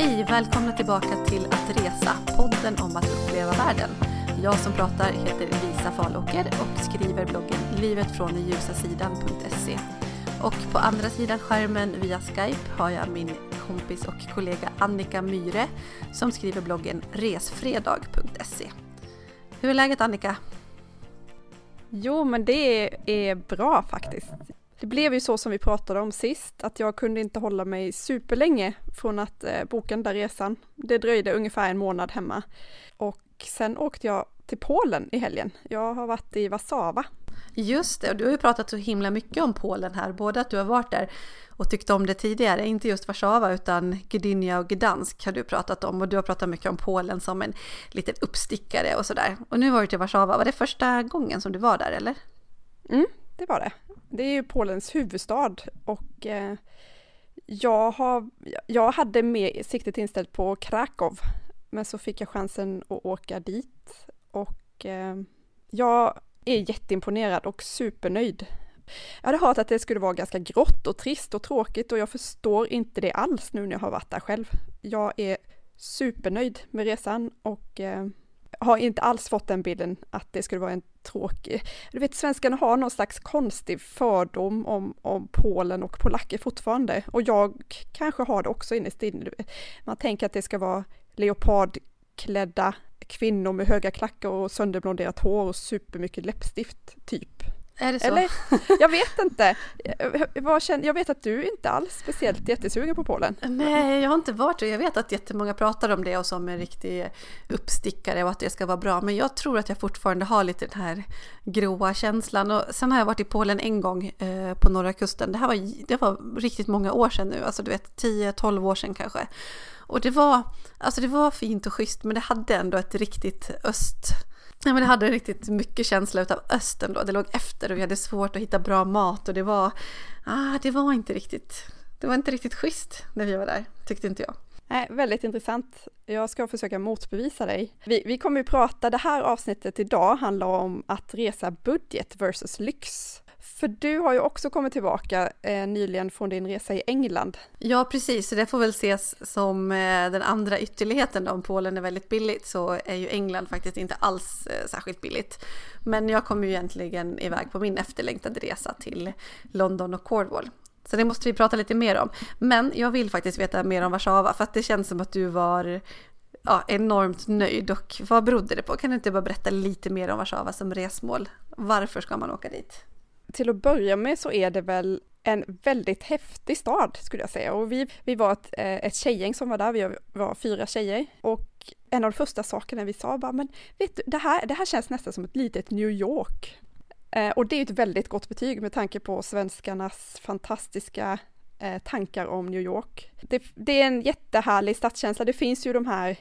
Hej! Välkomna tillbaka till Att resa, podden om att uppleva världen. Jag som pratar heter Lisa Falåker och skriver bloggen livetfråndenljusasidan.se. Och på andra sidan skärmen via Skype har jag min kompis och kollega Annika Myre som skriver bloggen resfredag.se. Hur är läget Annika? Jo, men det är bra faktiskt. Det blev ju så som vi pratade om sist, att jag kunde inte hålla mig superlänge från att eh, boka den där resan. Det dröjde ungefär en månad hemma. Och sen åkte jag till Polen i helgen. Jag har varit i Warszawa. Just det, och du har ju pratat så himla mycket om Polen här, både att du har varit där och tyckt om det tidigare, inte just Warszawa utan Gdynia och Gdansk har du pratat om och du har pratat mycket om Polen som en liten uppstickare och sådär. Och nu var du till Warszawa, var det första gången som du var där eller? Mm, det var det. Det är ju Polens huvudstad och eh, jag, har, jag hade med siktet inställt på Krakow men så fick jag chansen att åka dit och eh, jag är jätteimponerad och supernöjd. Jag hade hört att det skulle vara ganska grått och trist och tråkigt och jag förstår inte det alls nu när jag har varit där själv. Jag är supernöjd med resan och eh, har inte alls fått den bilden att det skulle vara en tråkig... Du vet, svenskarna har någon slags konstig fördom om, om Polen och polacker fortfarande. Och jag kanske har det också innerst inne. Man tänker att det ska vara leopardklädda kvinnor med höga klackar och sönderblonderat hår och supermycket läppstift, typ. Är det så? Eller, jag vet inte. Jag vet att du inte alls speciellt jättesugen på Polen. Nej, jag har inte varit det. Jag vet att jättemånga pratar om det och som en riktig uppstickare och att det ska vara bra. Men jag tror att jag fortfarande har lite den här gråa känslan. Och sen har jag varit i Polen en gång eh, på norra kusten. Det här var, det var riktigt många år sedan nu, alltså du vet 10-12 år sedan kanske. Och det var, alltså det var fint och schysst men det hade ändå ett riktigt öst Ja, men det hade riktigt mycket känsla av östern då. Det låg efter och vi hade svårt att hitta bra mat och det var, ah, det var inte riktigt, det var inte riktigt schysst när vi var där, tyckte inte jag. Nej, väldigt intressant. Jag ska försöka motbevisa dig. Vi, vi kommer ju prata, det här avsnittet idag handlar om att resa budget versus lyx. För du har ju också kommit tillbaka eh, nyligen från din resa i England. Ja, precis. Så det får väl ses som eh, den andra ytterligheten då. Om Polen är väldigt billigt så är ju England faktiskt inte alls eh, särskilt billigt. Men jag kom ju egentligen iväg på min efterlängtade resa till London och Cornwall. Så det måste vi prata lite mer om. Men jag vill faktiskt veta mer om Warszawa för att det känns som att du var ja, enormt nöjd. Och vad berodde det på? Kan du inte bara berätta lite mer om Warszawa som resmål? Varför ska man åka dit? Till att börja med så är det väl en väldigt häftig stad skulle jag säga. Och vi, vi var ett, eh, ett tjejgäng som var där, vi var fyra tjejer. Och en av de första sakerna vi sa bara, men vet du, det här, det här känns nästan som ett litet New York. Eh, och det är ett väldigt gott betyg med tanke på svenskarnas fantastiska eh, tankar om New York. Det, det är en jättehärlig stadskänsla, det finns ju de här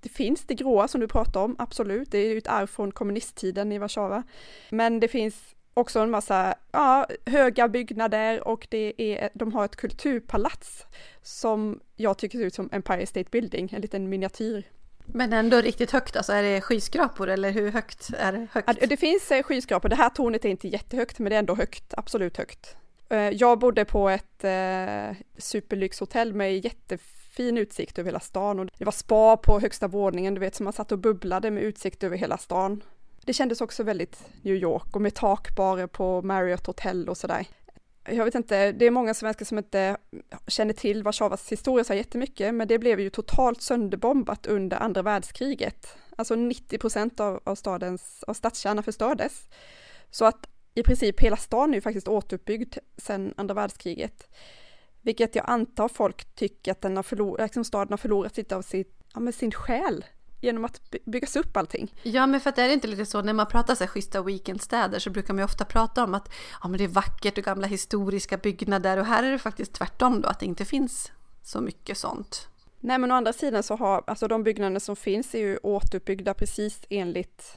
det finns det gråa som du pratar om, absolut. Det är ju ett arv från kommunisttiden i Warszawa. Men det finns också en massa ja, höga byggnader och det är, de har ett kulturpalats som jag tycker ser ut som Empire State Building, en liten miniatyr. Men ändå riktigt högt, alltså är det skyskrapor eller hur högt är det? Högt? Det finns eh, skyskrapor, det här tornet är inte jättehögt men det är ändå högt, absolut högt. Eh, jag bodde på ett eh, superlyxhotell med jättefin utsikt över hela stan och det var spa på högsta våningen, du vet, så man satt och bubblade med utsikt över hela stan. Det kändes också väldigt New York och med takbarer på Marriott Hotel och sådär. Jag vet inte, det är många svenskar som inte känner till Warszawas historia så jättemycket, men det blev ju totalt sönderbombat under andra världskriget. Alltså 90 procent av, av stadens, av stadskärnan förstördes. Så att i princip hela stan är ju faktiskt återuppbyggd sedan andra världskriget. Vilket jag antar folk tycker att den har förlorat, liksom staden har förlorat lite av sitt, ja, med sin själ genom att byggas upp allting. Ja, men för att det är inte lite så när man pratar så här schyssta weekendstäder så brukar man ju ofta prata om att ja, men det är vackert och gamla historiska byggnader och här är det faktiskt tvärtom då att det inte finns så mycket sånt. Nej, men å andra sidan så har alltså de byggnader som finns är ju återuppbyggda precis enligt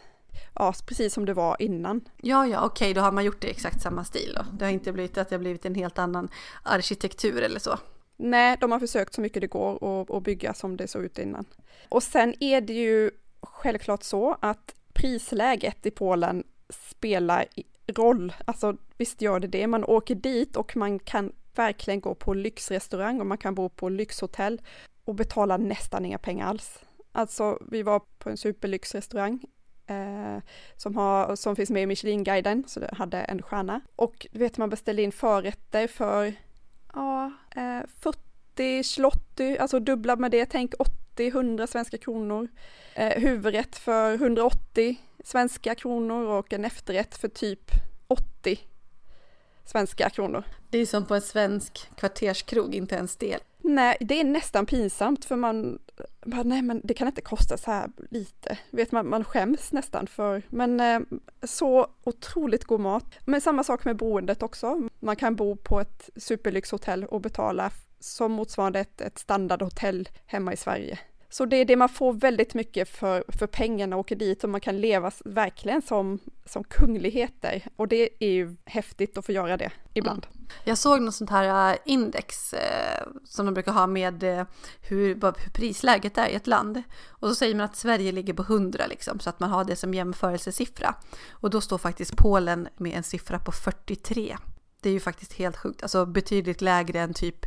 Ja, precis som det var innan. Ja, ja, okej, okay, då har man gjort det i exakt samma stil då. Det har inte blivit att det har blivit en helt annan arkitektur eller så. Nej, de har försökt så mycket det går att bygga som det såg ut innan. Och sen är det ju självklart så att prisläget i Polen spelar roll. Alltså visst gör det det. Man åker dit och man kan verkligen gå på lyxrestaurang och man kan bo på lyxhotell. och betala nästan inga pengar alls. Alltså vi var på en superlyxrestaurang eh, som, har, som finns med i Michelinguiden, så det hade en stjärna. Och du vet man beställde in förrätter för ja, eh, 40 slotty, alltså dubbla med det, tänk 80-100 svenska kronor. Eh, huvudrätt för 180 svenska kronor och en efterrätt för typ 80 svenska kronor. Det är som på en svensk kvarterskrog, inte ens det. Nej, det är nästan pinsamt för man, man nej men det kan inte kosta så här lite. Vet man, man skäms nästan för, men eh, så otroligt god mat. Men samma sak med boendet också. Man kan bo på ett superlyxhotell och betala som motsvarande ett, ett standardhotell hemma i Sverige. Så det är det man får väldigt mycket för, för pengarna, åker dit och man kan leva verkligen som, som kungligheter. Och det är ju häftigt att få göra det ibland. Mm. Jag såg något sånt här äh, index eh, som de brukar ha med eh, hur, hur, prisläget är i ett land. Och så säger man att Sverige ligger på 100 liksom, så att man har det som jämförelsesiffra. Och då står faktiskt Polen med en siffra på 43. Det är ju faktiskt helt sjukt, alltså betydligt lägre än typ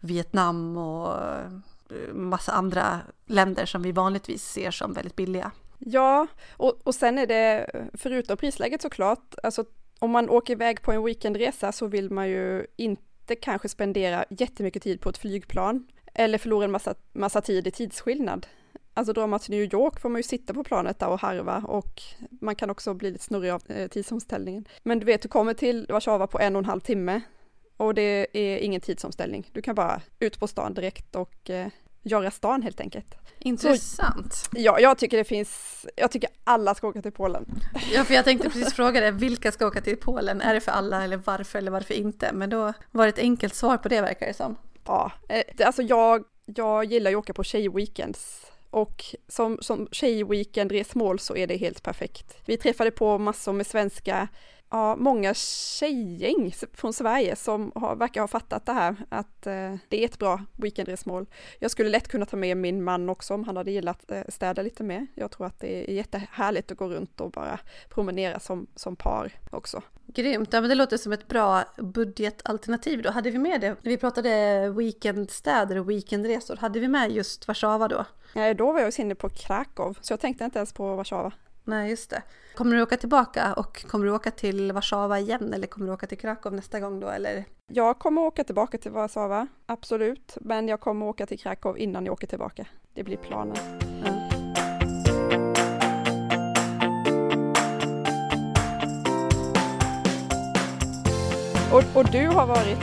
Vietnam och massa andra länder som vi vanligtvis ser som väldigt billiga. Ja, och, och sen är det förutom prisläget såklart, alltså om man åker iväg på en weekendresa så vill man ju inte kanske spendera jättemycket tid på ett flygplan eller förlora en massa, massa tid i tidsskillnad. Alltså drar man till New York får man ju sitta på planet där och harva och man kan också bli lite snurrig av eh, tidsomställningen. Men du vet, du kommer till Warszawa på en och en halv timme och det är ingen tidsomställning. Du kan bara ut på stan direkt och eh, göra stan helt enkelt. Intressant. Så, ja, jag tycker det finns, jag tycker alla ska åka till Polen. Ja, för jag tänkte precis fråga dig, vilka ska åka till Polen? Är det för alla eller varför eller varför inte? Men då var det ett enkelt svar på det verkar det som. Ja, eh, alltså jag, jag gillar ju att åka på tjejweekends och som, som tjejweekend-resmål så är det helt perfekt. Vi träffade på massor med svenska ja, många tjejgäng från Sverige som har, verkar ha fattat det här, att eh, det är ett bra weekendresmål. Jag skulle lätt kunna ta med min man också om han hade gillat eh, städa lite mer. Jag tror att det är jättehärligt att gå runt och bara promenera som, som par också. Grymt, ja men det låter som ett bra budgetalternativ då. Hade vi med det, när vi pratade weekendstäder och weekendresor, hade vi med just Warszawa då? Nej, då var jag inne på Krakow, så jag tänkte inte ens på Warszawa. Nej, just det. Kommer du åka tillbaka och kommer du åka till Warszawa igen eller kommer du åka till Krakow nästa gång då eller? Jag kommer åka tillbaka till Warszawa, absolut. Men jag kommer åka till Krakow innan jag åker tillbaka. Det blir planen. Mm. Och, och du har varit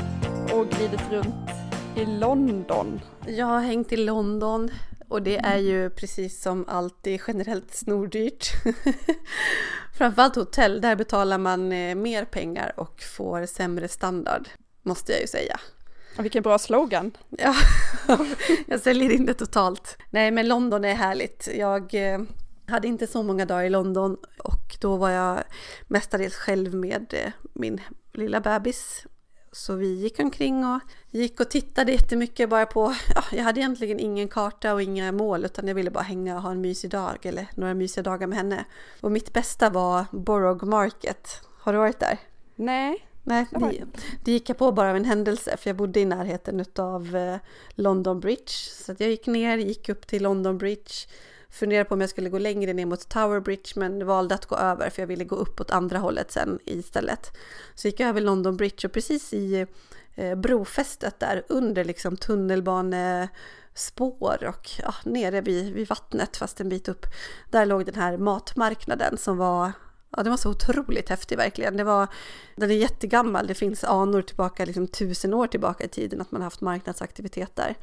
och glidit runt i London. Jag har hängt i London, och det är ju precis som alltid generellt snordyrt. Framförallt hotell, där betalar man eh, mer pengar och får sämre standard, måste jag ju säga. Vilken bra slogan! Ja, jag säljer in det totalt. Nej, men London är härligt. Jag eh, hade inte så många dagar i London och då var jag mestadels själv med eh, min lilla bebis så vi gick omkring och gick och tittade jättemycket bara på, ja, jag hade egentligen ingen karta och inga mål utan jag ville bara hänga och ha en mysig dag eller några mysiga dagar med henne. Och mitt bästa var Borough Market. Har du varit där? Nej. Nej, det, det gick jag på bara av en händelse för jag bodde i närheten av eh, London Bridge. Så jag gick ner, gick upp till London Bridge, funderade på om jag skulle gå längre ner mot Tower Bridge men valde att gå över för jag ville gå upp åt andra hållet sen istället. Så gick jag över London Bridge och precis i Eh, brofästet där under liksom tunnelbanespår och ja, nere vid, vid vattnet fast en bit upp. Där låg den här matmarknaden som var Ja, det var så otroligt häftig verkligen. Det var, den är jättegammal, det finns anor tillbaka, liksom tusen år tillbaka i tiden att man haft marknadsaktivitet där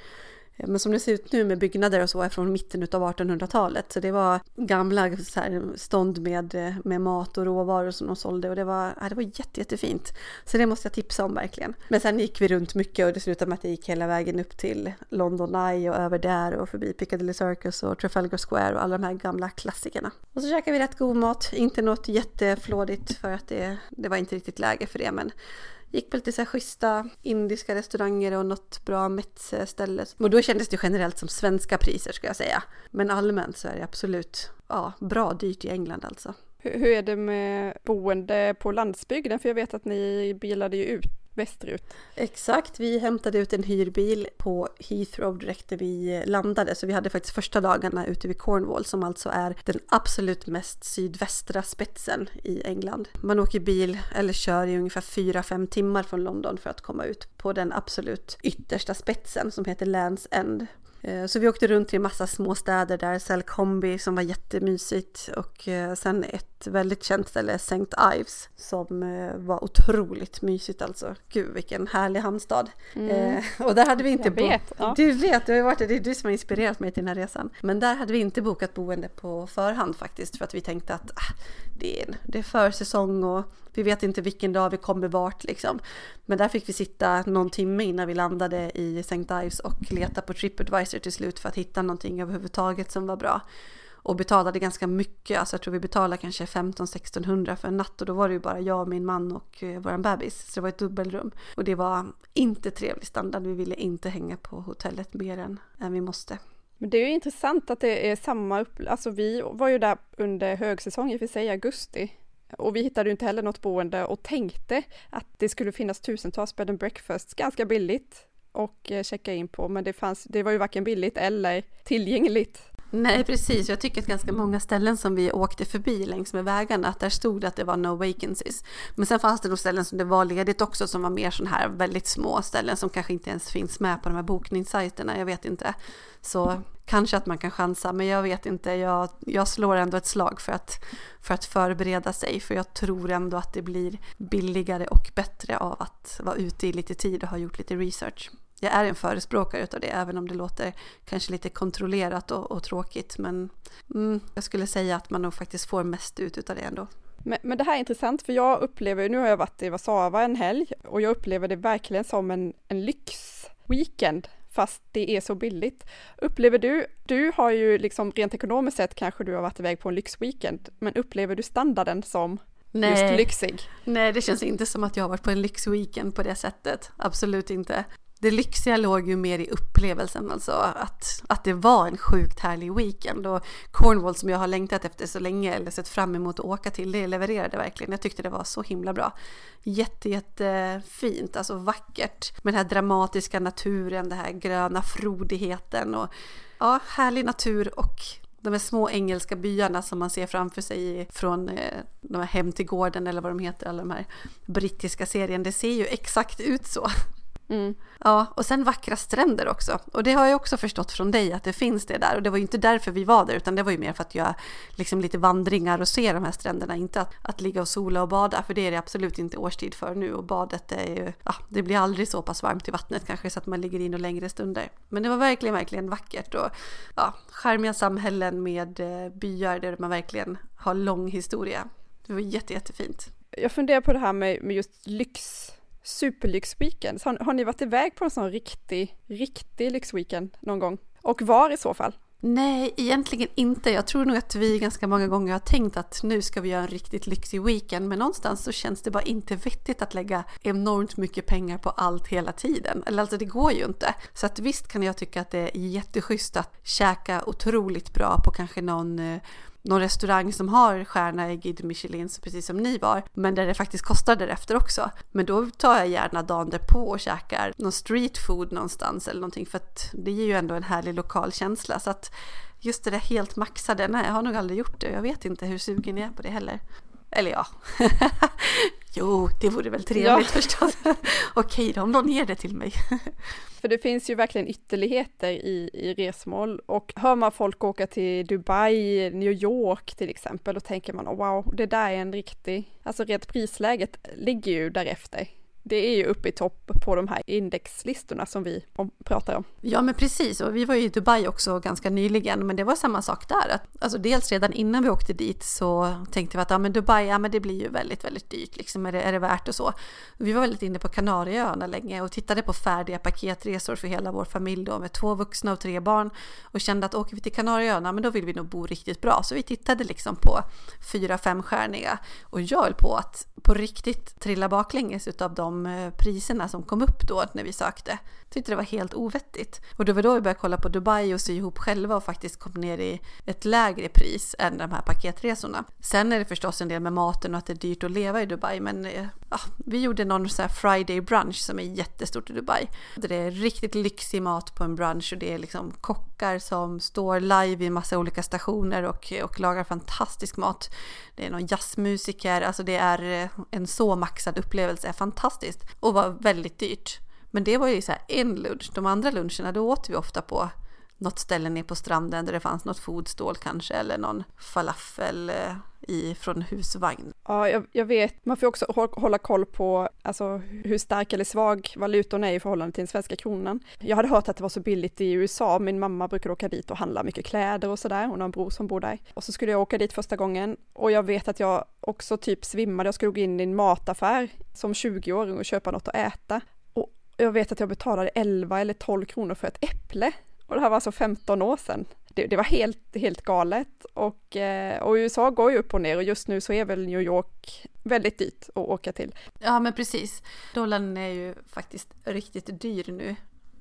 men som det ser ut nu med byggnader och så är från mitten av 1800-talet. Så det var gamla så här, stånd med, med mat och råvaror som de sålde och det var, ja, det var jätte, jättefint. Så det måste jag tipsa om verkligen. Men sen gick vi runt mycket och det slutade med att jag gick hela vägen upp till London Eye och över där och förbi Piccadilly Circus och Trafalgar Square och alla de här gamla klassikerna. Och så käkade vi rätt god mat, inte något jätteflådigt för att det, det var inte riktigt läge för det men gick på lite så här schyssta indiska restauranger och något bra Metze-ställe. Och då kändes det generellt som svenska priser ska jag säga. Men allmänt så är det absolut ja, bra dyrt i England alltså. Hur är det med boende på landsbygden? För jag vet att ni bilade ju ut västerut. Exakt, vi hämtade ut en hyrbil på Heathrow direkt när vi landade, så vi hade faktiskt första dagarna ute vid Cornwall som alltså är den absolut mest sydvästra spetsen i England. Man åker bil eller kör i ungefär 4-5 timmar från London för att komma ut på den absolut yttersta spetsen som heter Lands End. Eh, så vi åkte runt till en massa små städer där, Selcombe som var jättemysigt och eh, sen ett väldigt känt ställe, St. Ives, som eh, var otroligt mysigt alltså. Gud vilken härlig hamnstad. Mm. Och där hade vi inte bokat. Ja. Du vet, du har varit det är du som har inspirerat mig till den här resan. Men där hade vi inte bokat boende på förhand faktiskt för att vi tänkte att ah, det, är, det är försäsong och vi vet inte vilken dag vi kommer vart liksom. Men där fick vi sitta någon timme innan vi landade i St. Ives och leta på Tripadvisor till slut för att hitta någonting överhuvudtaget som var bra. Och betalade ganska mycket, alltså jag tror vi betalade kanske 15-1600 för en natt och då var det ju bara jag, min man och eh, våran bebis. Så det var ett dubbelrum. Och det var inte trevlig standard, vi ville inte hänga på hotellet mer än, än vi måste. Men det är ju intressant att det är samma upplevelse. Alltså vi var ju där under högsäsong, i och för sig augusti. Och vi hittade ju inte heller något boende och tänkte att det skulle finnas tusentals bed and breakfasts ganska billigt och eh, checka in på, men det, fanns, det var ju varken billigt eller tillgängligt. Nej, precis. Jag tycker att ganska många ställen som vi åkte förbi längs med vägarna, att där stod det att det var no vacancies. Men sen fanns det nog ställen som det var ledigt också, som var mer sådana här väldigt små ställen som kanske inte ens finns med på de här bokningssajterna, jag vet inte. Så kanske att man kan chansa, men jag vet inte. Jag, jag slår ändå ett slag för att, för att förbereda sig, för jag tror ändå att det blir billigare och bättre av att vara ute i lite tid och ha gjort lite research jag är en förespråkare av det, även om det låter kanske lite kontrollerat och, och tråkigt. Men mm, jag skulle säga att man nog faktiskt får mest ut av det ändå. Men, men, det här är intressant för jag upplever, nu har jag varit i Warszawa en helg och jag upplever det verkligen som en, en lyxweekend fast det är så billigt. Upplever du, du har ju liksom rent ekonomiskt sett kanske du har varit iväg på en lyxweekend, men upplever du standarden som Nej. just lyxig? Nej, det känns inte som att jag har varit på en lyxweekend på det sättet. Absolut inte det lyxiga låg ju mer i upplevelsen, alltså att, att det var en sjukt härlig weekend. Och Cornwall som jag har längtat efter så länge, eller sett fram emot att åka till, det levererade verkligen. Jag tyckte det var så himla bra. Jätte, jättefint, alltså vackert med den här dramatiska naturen, den här gröna frodigheten och ja, härlig natur och de här små engelska byarna som man ser framför sig från eh, de här Hem till gården eller vad de heter, alla de här brittiska serien. Det ser ju exakt ut så. Mm. Ja, och sen vackra stränder också. Och det har jag också förstått från dig att det finns det där. Och det var ju inte därför vi var där, utan det var ju mer för att göra liksom lite vandringar och se de här stränderna. Inte att, att ligga och sola och bada, för det är det absolut inte årstid för nu. Och badet är ju, ja, det blir aldrig så pass varmt i vattnet kanske så att man ligger in och längre stunder. Men det var verkligen, verkligen vackert och ja, charmiga samhällen med eh, byar där man verkligen har lång historia. Det var jätte, jättefint. Jag funderar på det här med, med just lyx superlyxweekend. Har, har ni varit iväg på en sån riktig, riktig lyxweekend någon gång? Och var i så fall? Nej, egentligen inte. Jag tror nog att vi ganska många gånger har tänkt att nu ska vi göra en riktigt lyxig weekend, men någonstans så känns det bara inte vettigt att lägga enormt mycket pengar på allt hela tiden. Eller alltså det går ju inte. Så att visst kan jag tycka att det är jätteschysst att käka otroligt bra på kanske någon eh, någon restaurang som har stjärna i Guide Michelin, precis som ni var, men där det faktiskt kostar därefter också. Men då tar jag gärna dagen därpå och käkar någon street food någonstans eller någonting för att det ger ju ändå en härlig lokal känsla. Så att just det där helt maxade, nej jag har nog aldrig gjort det jag vet inte hur sugen jag är på det heller. Eller ja, jo det vore väl trevligt ja. förstås. Okej då, om någon ger det till mig. För det finns ju verkligen ytterligheter i, i resmål och hör man folk åka till Dubai, New York till exempel, då tänker man oh, wow, det där är en riktig, alltså rent prisläget ligger ju därefter det är ju uppe i topp på de här indexlistorna som vi pratar om. Ja men precis, och vi var ju i Dubai också ganska nyligen, men det var samma sak där. Att, alltså dels redan innan vi åkte dit så tänkte vi att ja, men Dubai, ja men det blir ju väldigt, väldigt dyrt, liksom är det, är det värt och så. Vi var väldigt inne på Kanarieöarna länge och tittade på färdiga paketresor för hela vår familj då med två vuxna och tre barn och kände att åker vi till Kanarieöarna, men då vill vi nog bo riktigt bra. Så vi tittade liksom på fyra, femstjärniga och jag höll på att på riktigt trilla baklänges utav de eh, priserna som kom upp då när vi sökte. Tyckte det var helt ovettigt. Och det var då vi började kolla på Dubai och sy ihop själva och faktiskt kom ner i ett lägre pris än de här paketresorna. Sen är det förstås en del med maten och att det är dyrt att leva i Dubai men eh, ja, vi gjorde någon sån här Friday brunch som är jättestort i Dubai. Det är riktigt lyxig mat på en brunch och det är liksom kockar som står live i massa olika stationer och, och lagar fantastisk mat. Det är någon jazzmusiker, alltså det är eh, en så maxad upplevelse, fantastiskt och var väldigt dyrt. Men det var ju så här en lunch, de andra luncherna då åt vi ofta på något ställe nere på stranden där det fanns något fodstål kanske eller någon falafel eh, i, från husvagn. Ja, jag, jag, vet. Man får också hålla koll på alltså, hur stark eller svag valutorna är i förhållande till den svenska kronan. Jag hade hört att det var så billigt i USA. Min mamma brukar åka dit och handla mycket kläder och sådär. Hon har en bror som bor där. Och så skulle jag åka dit första gången och jag vet att jag också typ svimmade. Jag skulle gå in i en mataffär som 20-åring och köpa något att äta. Jag vet att jag betalade 11 eller 12 kronor för ett äpple. Och det här var alltså 15 år sedan. Det, det var helt, helt galet och, eh, och USA går ju upp och ner och just nu så är väl New York väldigt dyrt att åka till. Ja men precis. Dollarn är ju faktiskt riktigt dyr nu.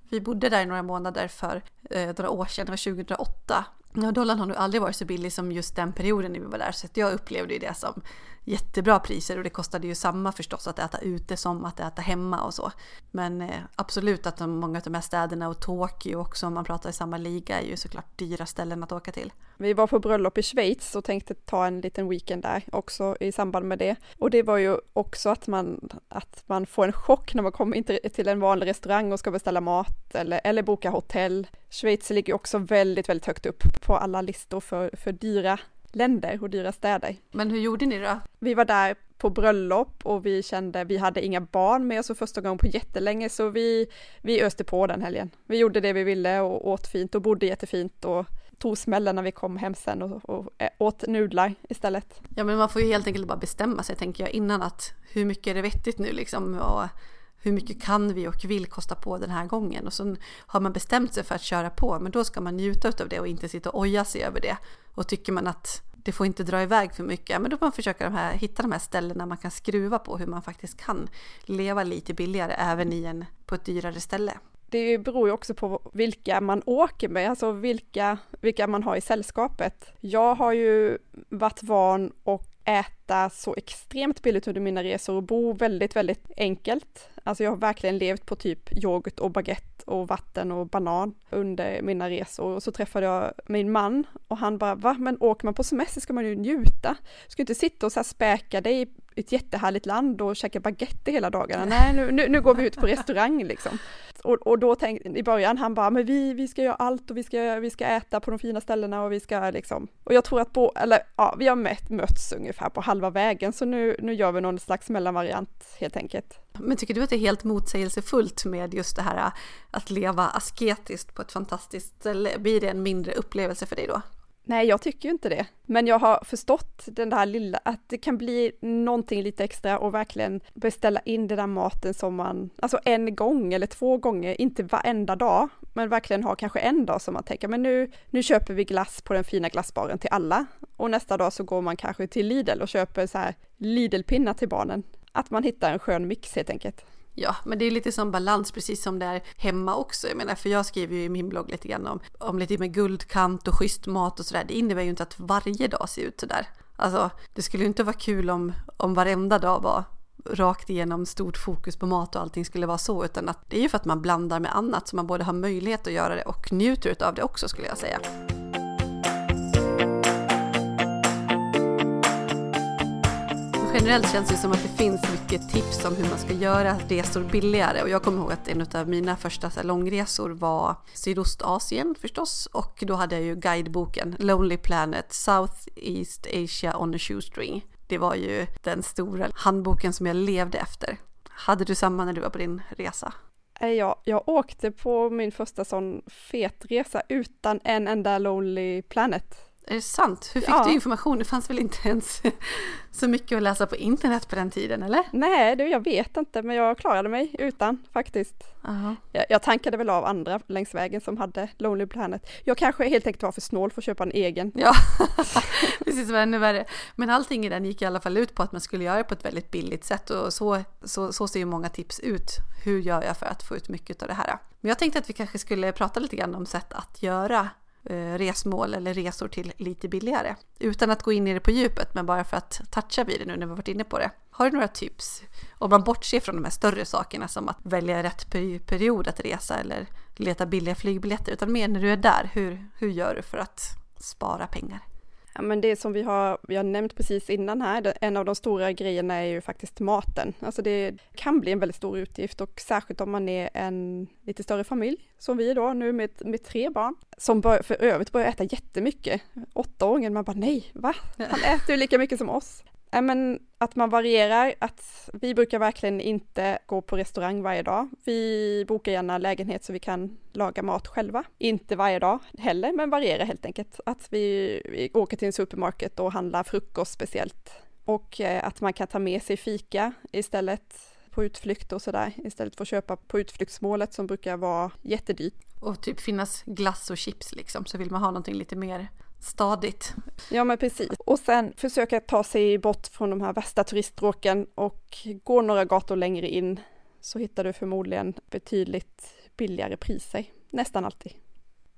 Vi bodde där i några månader för eh, några år sedan, det var 2008. Ja, dollarn har nog aldrig varit så billig som just den perioden när vi var där, så jag upplevde det som jättebra priser och det kostade ju samma förstås att äta ute som att äta hemma och så. Men eh, absolut att de, många av de här städerna och Tokyo också om man pratar i samma liga är ju såklart dyra ställen att åka till. Vi var på bröllop i Schweiz och tänkte ta en liten weekend där också i samband med det. Och det var ju också att man, att man får en chock när man kommer in till en vanlig restaurang och ska beställa mat eller, eller boka hotell. Schweiz ligger också väldigt, väldigt högt upp på alla listor för, för dyra länder och dyra städer. Men hur gjorde ni då? Vi var där på bröllop och vi kände, vi hade inga barn med oss för första gången på jättelänge så vi, vi öste på den helgen. Vi gjorde det vi ville och åt fint och bodde jättefint och tog smällen när vi kom hem sen och, och åt nudlar istället. Ja men man får ju helt enkelt bara bestämma sig tänker jag innan att hur mycket är det vettigt nu liksom och hur mycket kan vi och vill kosta på den här gången och så har man bestämt sig för att köra på men då ska man njuta av det och inte sitta och oja sig över det och tycker man att det får inte dra iväg för mycket, men då får man försöka de här, hitta de här ställena man kan skruva på hur man faktiskt kan leva lite billigare även i en, på ett dyrare ställe. Det beror ju också på vilka man åker med, alltså vilka, vilka man har i sällskapet. Jag har ju varit van och äta så extremt billigt under mina resor och bo väldigt, väldigt enkelt. Alltså jag har verkligen levt på typ yoghurt och baguette och vatten och banan under mina resor. Och så träffade jag min man och han bara, va, men åker man på semester ska man ju njuta. Ska inte sitta och så här späka dig ett jättehärligt land och käka baguette hela dagarna. Nej, nu, nu, nu går vi ut på restaurang liksom. Och, och då tänkte, i början, han bara, men vi, vi ska göra allt och vi ska, vi ska äta på de fina ställena och vi ska liksom, och jag tror att på, eller ja, vi har mött, mötts ungefär på halva vägen, så nu, nu gör vi någon slags mellanvariant helt enkelt. Men tycker du att det är helt motsägelsefullt med just det här äh, att leva asketiskt på ett fantastiskt ställe? Blir det en mindre upplevelse för dig då? Nej, jag tycker ju inte det. Men jag har förstått den där lilla, att det kan bli någonting lite extra och verkligen beställa in den där maten som man, alltså en gång eller två gånger, inte varenda dag, men verkligen ha kanske en dag som man tänker, men nu, nu köper vi glass på den fina glassbaren till alla. Och nästa dag så går man kanske till Lidl och köper så här Lidl-pinnar till barnen. Att man hittar en skön mix helt enkelt. Ja, men det är lite som balans, precis som det är hemma också. Jag menar, för jag skriver ju i min blogg lite grann om, om lite med guldkant och schysst mat och sådär. Det innebär ju inte att varje dag ser ut sådär. Alltså, det skulle ju inte vara kul om, om varenda dag var rakt igenom stort fokus på mat och allting skulle vara så, utan att det är ju för att man blandar med annat så man både har möjlighet att göra det och njuter av det också skulle jag säga. Generellt känns det som att det finns mycket tips om hur man ska göra resor billigare och jag kommer ihåg att en av mina första långresor var Sydostasien förstås och då hade jag ju guideboken Lonely Planet South East Asia on a shoestring. Det var ju den stora handboken som jag levde efter. Hade du samma när du var på din resa? Eh, ja, jag åkte på min första sån fet resa utan en enda Lonely Planet är det sant? Hur fick Ja. du information? Det fanns väl inte ens så mycket att läsa på internet på den tiden, eller? Nej, det, jag vet inte, men jag klarade mig utan faktiskt. Ja. Jag, jag tankade väl av andra längs vägen som hade Lonely Planet. Jag kanske helt enkelt var för snål för att köpa en egen. Ja, precis, var ännu värre. Men allting i den gick i alla fall ut på att man skulle göra det på ett väldigt billigt sätt och så, så, så ser ju många tips ut. Hur gör jag för att få ut mycket av det här? Men jag tänkte att vi kanske skulle prata lite grann om sätt att göra Eh, resmål eller resor till lite billigare. Utan att gå in i det på djupet, men bara för att toucha vid det nu när vi varit inne på det. Har du några tips? Om man bortser från de här större sakerna som att välja rätt period att resa eller leta billiga flygbiljetter, utan mer när du är där. Hur, hur gör du för att spara pengar? Ja, men det som vi har, vi har nämnt precis innan här, en av de stora grejerna är ju faktiskt maten. Alltså det kan bli en väldigt stor utgift och särskilt om man är en lite större familj, som vi då nu med, med tre barn, som bör, för övrigt börjar äta jättemycket. Åttaåringen, man bara nej, va? Han äter ju lika mycket som oss. Men att man varierar, att vi brukar verkligen inte gå på restaurang varje dag. Vi bokar gärna lägenhet så vi kan laga mat själva. Inte varje dag heller, men varierar helt enkelt. Att vi, vi åker till en supermarket och handlar frukost speciellt. Och eh, att man kan ta med sig fika istället på utflykt och sådär, istället för att köpa på utflyktsmålet som brukar vara jättedyrt. Och typ finnas glass och chips liksom, så vill man ha någonting lite mer stadigt. Ja men precis. Och sen försöka ta sig bort från de här värsta turiststråken och gå några gator längre in så hittar du förmodligen betydligt billigare priser. Nästan alltid.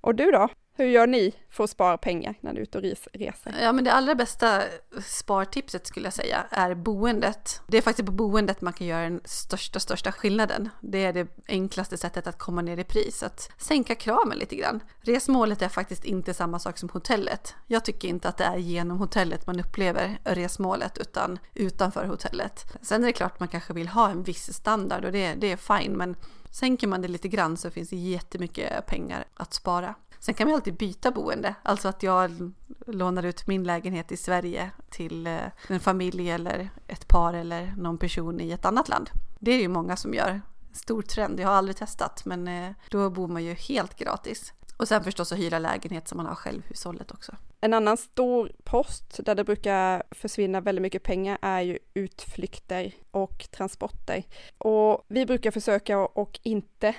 Och du då? Hur gör ni för att spara pengar när du är ute och reser? Ja, men det allra bästa spartipset skulle jag säga är boendet. Det är faktiskt på boendet man kan göra den största, största skillnaden. Det är det enklaste sättet att komma ner i pris, att sänka kraven lite grann. Resmålet är faktiskt inte samma sak som hotellet. Jag tycker inte att det är genom hotellet man upplever resmålet, utan utanför hotellet. Sen är det klart man kanske vill ha en viss standard och det, det är fine, men sänker man det lite grann så finns det jättemycket pengar att spara. Sen kan man alltid byta boende, alltså att jag lånar ut min lägenhet i Sverige till eh, en familj eller ett par eller någon person i ett annat land. Det är ju många som gör. Stor trend, jag har aldrig testat men eh, då bor man ju helt gratis. Och sen förstås att hyra lägenhet som man har självhushållet också. En annan stor post där det brukar försvinna väldigt mycket pengar är ju utflykter och transporter. Och vi brukar försöka och inte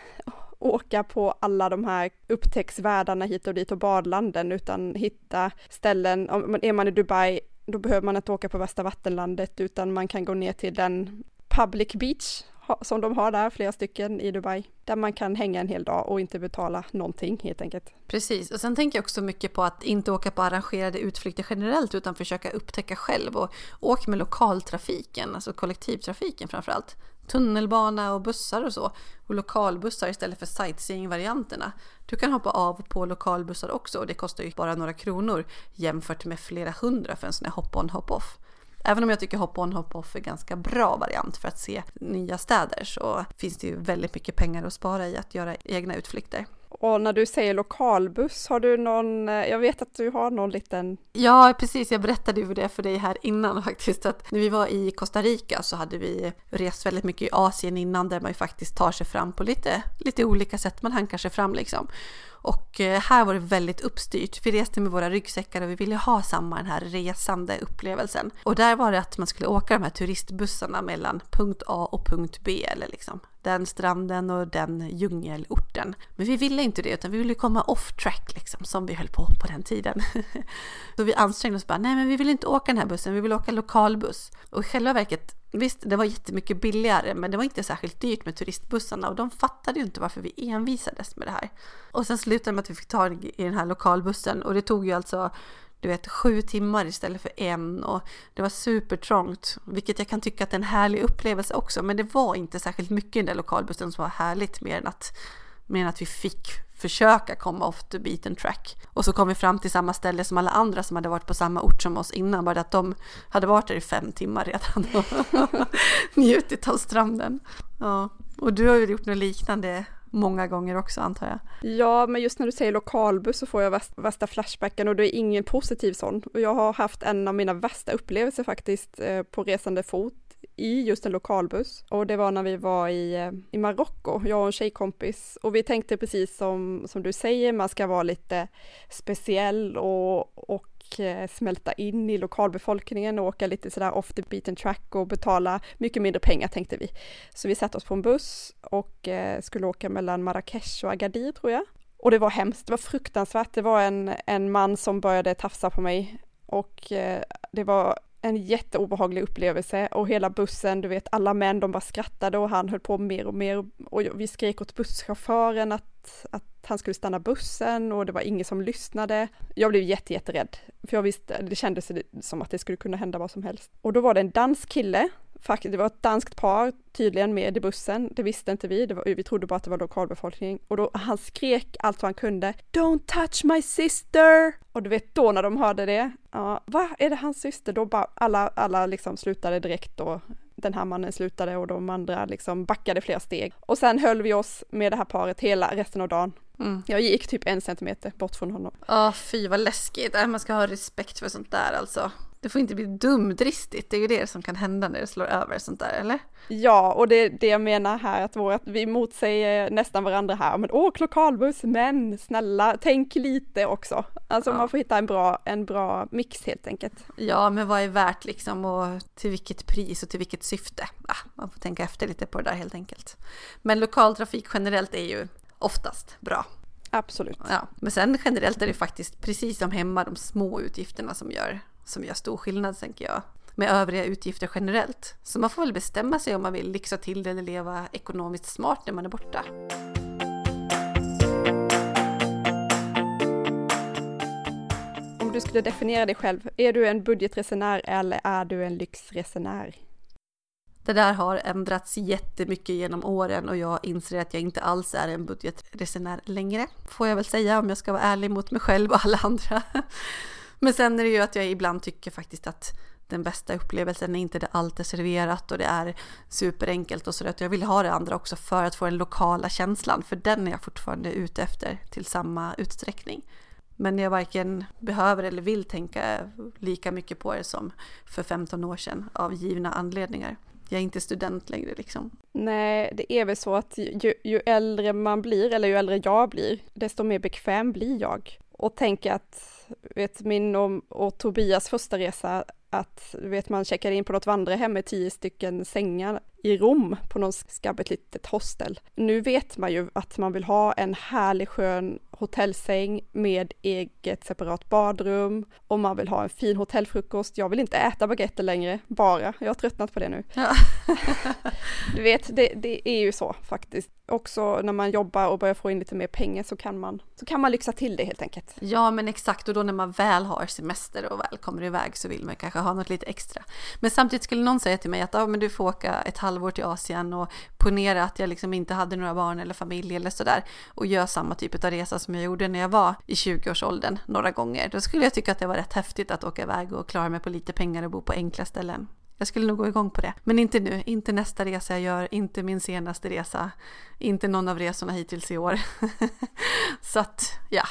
åka på alla de här upptäcktsvärldarna hit och dit och badlanden utan hitta ställen, om är man i Dubai då behöver man inte åka på värsta vattenlandet utan man kan gå ner till den public beach som de har där, flera stycken i Dubai, där man kan hänga en hel dag och inte betala någonting helt enkelt. Precis, och sen tänker jag också mycket på att inte åka på arrangerade utflykter generellt utan försöka upptäcka själv och åk med lokaltrafiken, alltså kollektivtrafiken framförallt. Tunnelbana och bussar och så och lokalbussar istället för sightseeing-varianterna. Du kan hoppa av på lokalbussar också och det kostar ju bara några kronor jämfört med flera hundra för en sån här hop-on hop-off. Även om jag tycker hop-on hop-off är ganska bra variant för att se nya städer så finns det ju väldigt mycket pengar att spara i att göra egna utflykter. Och när du säger lokalbuss, har du någon, eh, jag vet att du har någon liten, Ja, precis. Jag berättade ju det för dig här innan faktiskt. Att när vi var i Costa Rica så hade vi rest väldigt mycket i Asien innan där man ju faktiskt tar sig fram på lite, lite olika sätt. Man hankar sig fram liksom. Och eh, här var det väldigt uppstyrt. Vi reste med våra ryggsäckar och vi ville ha samma den här resande upplevelsen. Och där var det att man skulle åka de här turistbussarna mellan punkt A och punkt B eller liksom den stranden och den djungelorten. Men vi ville inte det utan vi ville komma off track liksom som vi höll på på den tiden. Så vi ansträngde oss bara, nej men vi vill inte åka den här bussen, vi vill åka lokalbuss. Och i själva verket, visst det var jättemycket billigare men det var inte särskilt dyrt med turistbussarna och de fattade ju inte varför vi envisades med det här. Och sen slutade det med att vi fick tag i den här lokalbussen och det tog ju alltså du vet, sju timmar istället för en och det var supertrångt, vilket jag kan tycka att det är en härlig upplevelse också, men det var inte särskilt mycket i den där lokalbussen som var härligt mer än att, mer än att vi fick försöka komma off the beaten track. Och så kom vi fram till samma ställe som alla andra som hade varit på samma ort som oss innan, bara att de hade varit där i fem timmar redan och njutit av stranden. Ja, och du har ju gjort något liknande många gånger också antar jag. ja men just när du säger lokalbuss så får jag värsta, flashbacken och det är ingen positiv sån. Och jag har haft en av mina värsta upplevelser faktiskt eh, på resande fot i just en lokalbuss och det var när vi var i, eh, i Marocko, jag och en tjejkompis och vi tänkte precis som, som du säger, man ska vara lite speciell och, och fick eh, smälta in i lokalbefolkningen och åka lite sådär off the beaten track och betala mycket mindre pengar tänkte vi. Så vi satte oss på en buss och eh, skulle åka mellan Marrakesh och Agadir tror jag. Och det var hemskt, det var fruktansvärt. Det var en, en man som började tafsa på mig och eh, det var en jätteobehaglig upplevelse och hela bussen, du vet alla män de bara skrattade och han höll på mer och mer och vi skrek åt busschauffören att, att han skulle stanna bussen och det var ingen som lyssnade. Jag blev jätte, jätterädd, för jag visste, det kändes som att det skulle kunna hända vad som helst. Och då var det en dansk kille det var ett danskt par tydligen med i bussen, det visste inte vi, var, vi trodde bara att det var lokalbefolkning. Och då han skrek allt vad han kunde, Don't touch my sister! Och du vet då när de hörde det, ja, va, är det hans syster? Då bara alla, alla liksom slutade direkt och den här mannen slutade och de andra liksom backade flera steg. Och sen höll vi oss med det här paret hela resten av dagen. Mm. Jag gick typ en centimeter bort från honom. Ja, fy vad läskigt. Äh, man ska ha respekt för sånt där alltså. Det får inte bli dumdristigt, det är ju det som kan hända när det slår över sånt där, eller? Ja, och det är det jag menar här, att, vår, att vi motsäger nästan varandra här, men åk lokalbuss, men snälla, tänk lite också. Alltså ja. man får hitta en bra, en bra mix helt enkelt. Ja, men vad är värt liksom och till vilket pris och till vilket syfte? Ah, man får tänka efter lite på det där helt enkelt. Men lokaltrafik generellt är ju oftast bra. Absolut. Ja, men sen generellt är det faktiskt precis som hemma de små utgifterna som gör som gör stor skillnad tänker jag med övriga utgifter generellt. Så man får väl bestämma sig om man vill lyxa till det eller leva ekonomiskt smart när man är borta. Om du skulle definiera dig själv, är du en budgetresenär eller är du en lyxresenär? Det där har ändrats jättemycket genom åren och jag inser att jag inte alls är en budgetresenär längre, får jag väl säga om jag ska vara ärlig mot mig själv och alla andra. Men sen är det ju att jag ibland tycker faktiskt att den bästa upplevelsen är inte det allt är serverat och det är superenkelt och sådär. jag vill ha det andra också för att få den lokala känslan för den är jag fortfarande ute efter till samma utsträckning. Men jag varken behöver eller vill tänka lika mycket på det som för 15 år sedan av givna anledningar. Jag är inte student längre liksom. Nej, det är väl så att ju, ju äldre man blir, eller ju äldre jag blir, desto mer bekväm blir jag. Och tänker att vet, min och, och Tobias första resa, att vet, man checkade in på något vandrarhem med tio stycken sängar i Rom på något skabbigt litet hostel. Nu vet man ju att man vill ha en härlig skön hotellsäng med eget separat badrum och man vill ha en fin hotellfrukost. Jag vill inte äta baguetter längre, bara. Jag har tröttnat på det nu. Ja. du vet, det, det, är ju så faktiskt. Också när man jobbar och börjar få in lite mer pengar så kan man, så kan man lyxa till det helt enkelt. Ja, men exakt. Och då när man väl har semester och väl kommer iväg så vill man kanske ha något lite extra. Men samtidigt skulle någon säga till mig att ah, men du får åka ett halvår till Asien och ponera att jag liksom inte hade några barn eller familj eller sådär och gör samma typ av resa som jag gjorde när jag var i 20-årsåldern några gånger. Då skulle jag tycka att det var rätt häftigt att åka iväg och klara mig på lite pengar och bo på enkla ställen. Jag skulle nog gå igång på det. Men inte nu, inte nästa resa jag gör, inte min senaste resa, inte någon av resorna hittills i år. Så att, ja.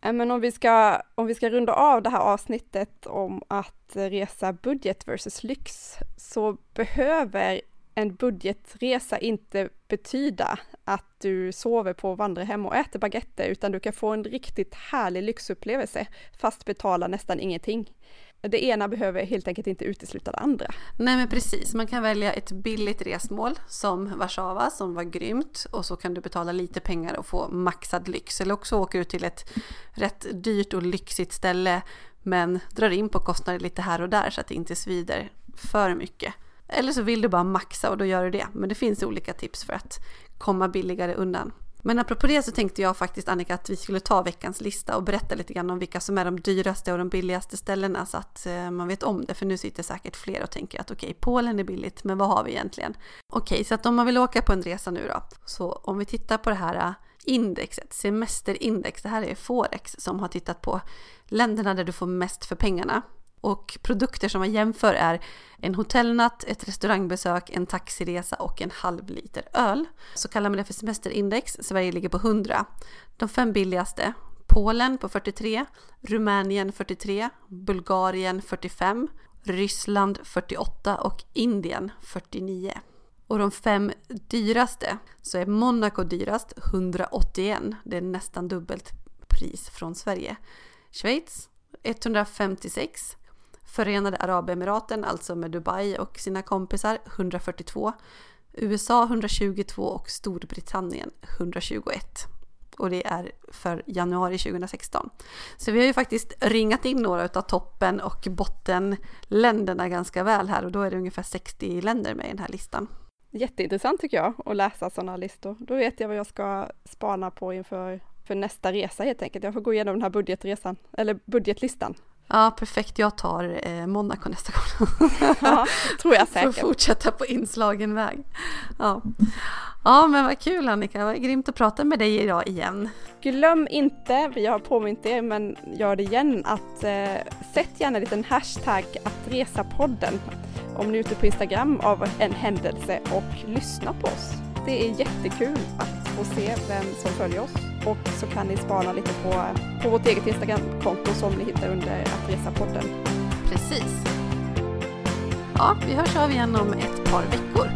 Men om vi, ska, om vi ska runda av det här avsnittet om att resa budget versus lyx så behöver en budgetresa inte betyda att du sover på vandrarhem och äter baguetter, utan du kan få en riktigt härlig lyxupplevelse fast betala nästan ingenting. Det ena behöver helt enkelt inte utesluta det andra. Nej men precis, man kan välja ett billigt resmål som Warszawa som var grymt och så kan du betala lite pengar och få maxad lyx. Eller också åker du till ett rätt dyrt och lyxigt ställe men drar in på kostnader lite här och där så att det inte svider för mycket. Eller så vill du bara maxa och då gör du det. Men det finns olika tips för att komma billigare undan. Men apropå det så tänkte jag faktiskt Annika att vi skulle ta veckans lista och berätta lite grann om vilka som är de dyraste och de billigaste ställena så att eh, man vet om det. För nu sitter säkert fler och tänker att okej, okay, Polen är billigt, men vad har vi egentligen? Okej, okay, så att om man vill åka på en resa nu då, så om vi tittar på det här eh, indexet, semesterindex, det här är Forex som har tittat på länderna där du får mest för pengarna. Och produkter som man jämför är en hotellnatt, ett restaurangbesök, en taxiresa och en halv liter öl. Så kallar man det för semesterindex. Sverige ligger på 100. De fem billigaste Polen på 43, Rumänien 43, Bulgarien 45, Ryssland 48 och Indien 49. Och de fem dyraste så är Monaco dyrast 181, det är nästan dubbelt pris från Sverige. Schweiz 156. Förenade Arabemiraten, alltså med Dubai och sina kompisar, 142. USA 122 och Storbritannien 121. Och det är för januari 2016. Så vi har ju faktiskt ringat in några av toppen och bottenländerna ganska väl här och då är det ungefär 60 länder med i den här listan. Jätteintressant tycker jag att läsa sådana listor. Då vet jag vad jag ska spana på inför för nästa resa helt enkelt. Jag får gå igenom den här budgetresan, eller budgetlistan. Ja, perfekt. Jag tar eh, Monaco nästa gång. ja, tror jag säkert. Får fortsätta på inslagen väg. Ja. ja, men vad kul Annika. Vad grymt att prata med dig idag igen. Glöm inte, vi har påmint er, men gör det igen, att eh, sätt gärna en liten hashtag att resa podden om ni är ute på Instagram av en händelse och lyssna på oss. Det är jättekul att få se vem som följer oss och så kan ni spana lite på, på vårt eget Instagramkonto som ni hittar under att resa-podden. Precis. Ja, vi hörs av igen om ett par veckor.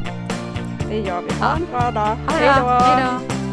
Det gör vi. Ha en bra dag. Hej då!